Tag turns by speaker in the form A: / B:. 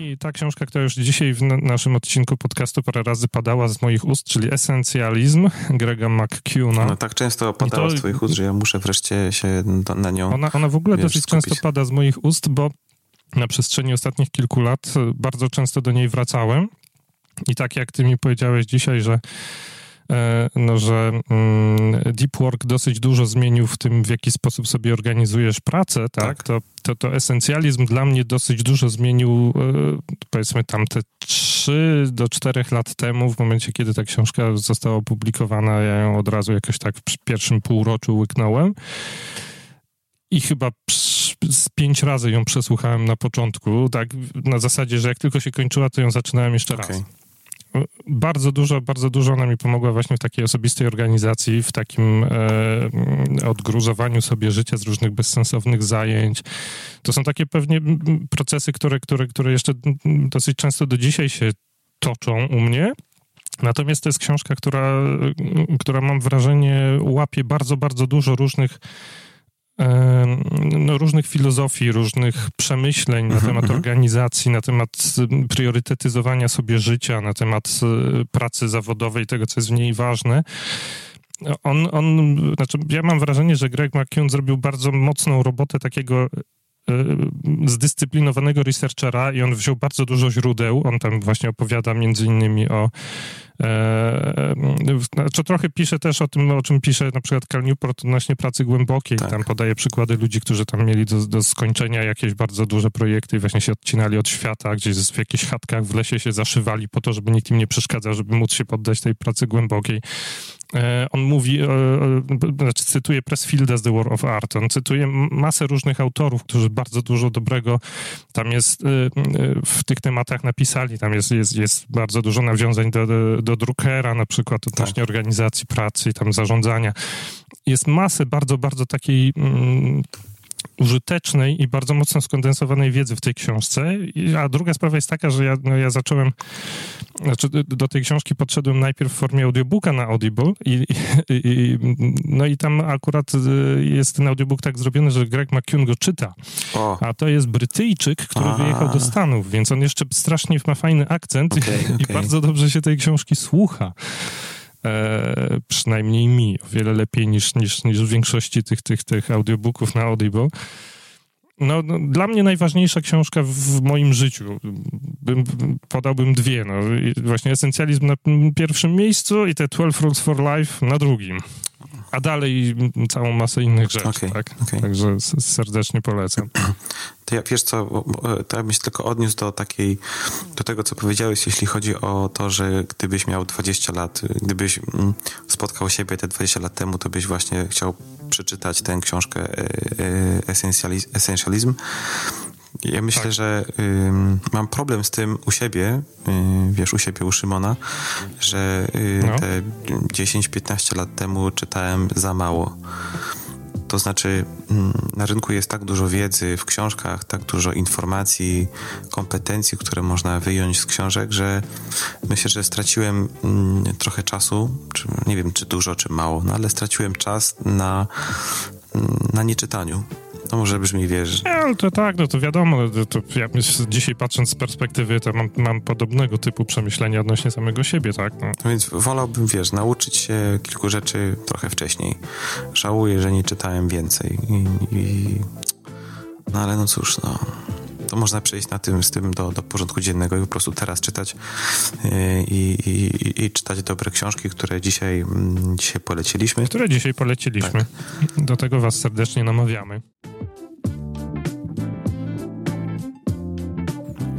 A: I ta książka, która już dzisiaj w naszym odcinku podcastu parę razy padała z moich ust, czyli Esencjalizm Grega McCuna.
B: No tak często padała to, z twoich ust, że ja muszę wreszcie się na nią
A: Ona, ona w ogóle wiesz, dosyć skupić. często pada z moich ust, bo na przestrzeni ostatnich kilku lat bardzo często do niej wracałem. I tak jak ty mi powiedziałeś dzisiaj, że no, że mm, Deep Work dosyć dużo zmienił w tym, w jaki sposób sobie organizujesz pracę, tak? tak. To, to, to esencjalizm dla mnie dosyć dużo zmienił, e, powiedzmy tam te 3 do 4 lat temu, w momencie, kiedy ta książka została opublikowana, ja ją od razu jakoś tak w pierwszym półroczu łyknąłem. I chyba z pięć razy ją przesłuchałem na początku, tak na zasadzie, że jak tylko się kończyła, to ją zaczynałem jeszcze okay. raz bardzo dużo, bardzo dużo ona mi pomogła właśnie w takiej osobistej organizacji, w takim e, odgruzowaniu sobie życia z różnych bezsensownych zajęć. To są takie pewnie procesy, które, które, które jeszcze dosyć często do dzisiaj się toczą u mnie. Natomiast to jest książka, która, która mam wrażenie łapie bardzo, bardzo dużo różnych no, różnych filozofii, różnych przemyśleń na mhm, temat mhm. organizacji, na temat priorytetyzowania sobie życia, na temat pracy zawodowej, tego, co jest w niej ważne. On, on, znaczy ja mam wrażenie, że Greg McKeown zrobił bardzo mocną robotę takiego zdyscyplinowanego researchera i on wziął bardzo dużo źródeł. On tam właśnie opowiada między innymi o E, znaczy trochę pisze też o tym, o czym pisze na przykład Cal Newport odnośnie pracy głębokiej. Tak. Tam podaje przykłady ludzi, którzy tam mieli do, do skończenia jakieś bardzo duże projekty i właśnie się odcinali od świata, gdzieś w jakichś chatkach w lesie się zaszywali po to, żeby nikt im nie przeszkadzał, żeby móc się poddać tej pracy głębokiej. E, on mówi, e, znaczy cytuje Pressfielda z The War of Art, on cytuje masę różnych autorów, którzy bardzo dużo dobrego tam jest w tych tematach napisali, tam jest, jest, jest bardzo dużo nawiązań do, do do Druckera na przykład odnośnie tak. organizacji pracy i tam zarządzania. Jest masę bardzo, bardzo takiej mm, użytecznej i bardzo mocno skondensowanej wiedzy w tej książce. A druga sprawa jest taka, że ja, no ja zacząłem, znaczy do tej książki podszedłem najpierw w formie audiobooka na Audible i, i, i no i tam akurat y, jest ten audiobook tak zrobiony, że Greg McCune go czyta. O. A to jest Brytyjczyk, który A. wyjechał do Stanów, więc on jeszcze strasznie ma fajny akcent okay, okay. i bardzo dobrze się tej książki słucha. E, przynajmniej mi, o wiele lepiej niż, niż, niż w większości tych, tych, tych audiobooków na Audible. No, no, dla mnie najważniejsza książka w moim życiu. Bym, podałbym dwie. No. Właśnie Esencjalizm na pierwszym miejscu i te 12 Rules for Life na drugim a dalej całą masę innych rzeczy, okay, tak? Okay. Także serdecznie polecam.
B: To ja, wiesz co, to ja bym się tylko odniósł do takiej, do tego, co powiedziałeś, jeśli chodzi o to, że gdybyś miał 20 lat, gdybyś mm, spotkał siebie te 20 lat temu, to byś właśnie chciał przeczytać tę książkę e, e, Essentialism. Ja myślę, tak. że y, mam problem z tym u siebie, y, wiesz, u siebie, u Szymona, że y, no. te 10-15 lat temu czytałem za mało. To znaczy, mm, na rynku jest tak dużo wiedzy w książkach, tak dużo informacji, kompetencji, które można wyjąć z książek, że myślę, że straciłem mm, trochę czasu, czy, nie wiem, czy dużo, czy mało, no ale straciłem czas na, mm, na nieczytaniu. To może brzmi, wiesz...
A: Nie, ale to tak, no to wiadomo, to, to ja dzisiaj patrząc z perspektywy, to mam, mam podobnego typu przemyślenia odnośnie samego siebie, tak? No.
B: no. Więc wolałbym, wiesz, nauczyć się kilku rzeczy trochę wcześniej. Żałuję, że nie czytałem więcej i... i... No ale no cóż, no to można przejść na tym, z tym do, do porządku dziennego i po prostu teraz czytać yy, i, i, i czytać dobre książki, które dzisiaj, mm, dzisiaj poleciliśmy.
A: Które dzisiaj poleciliśmy. Tak. Do tego Was serdecznie namawiamy.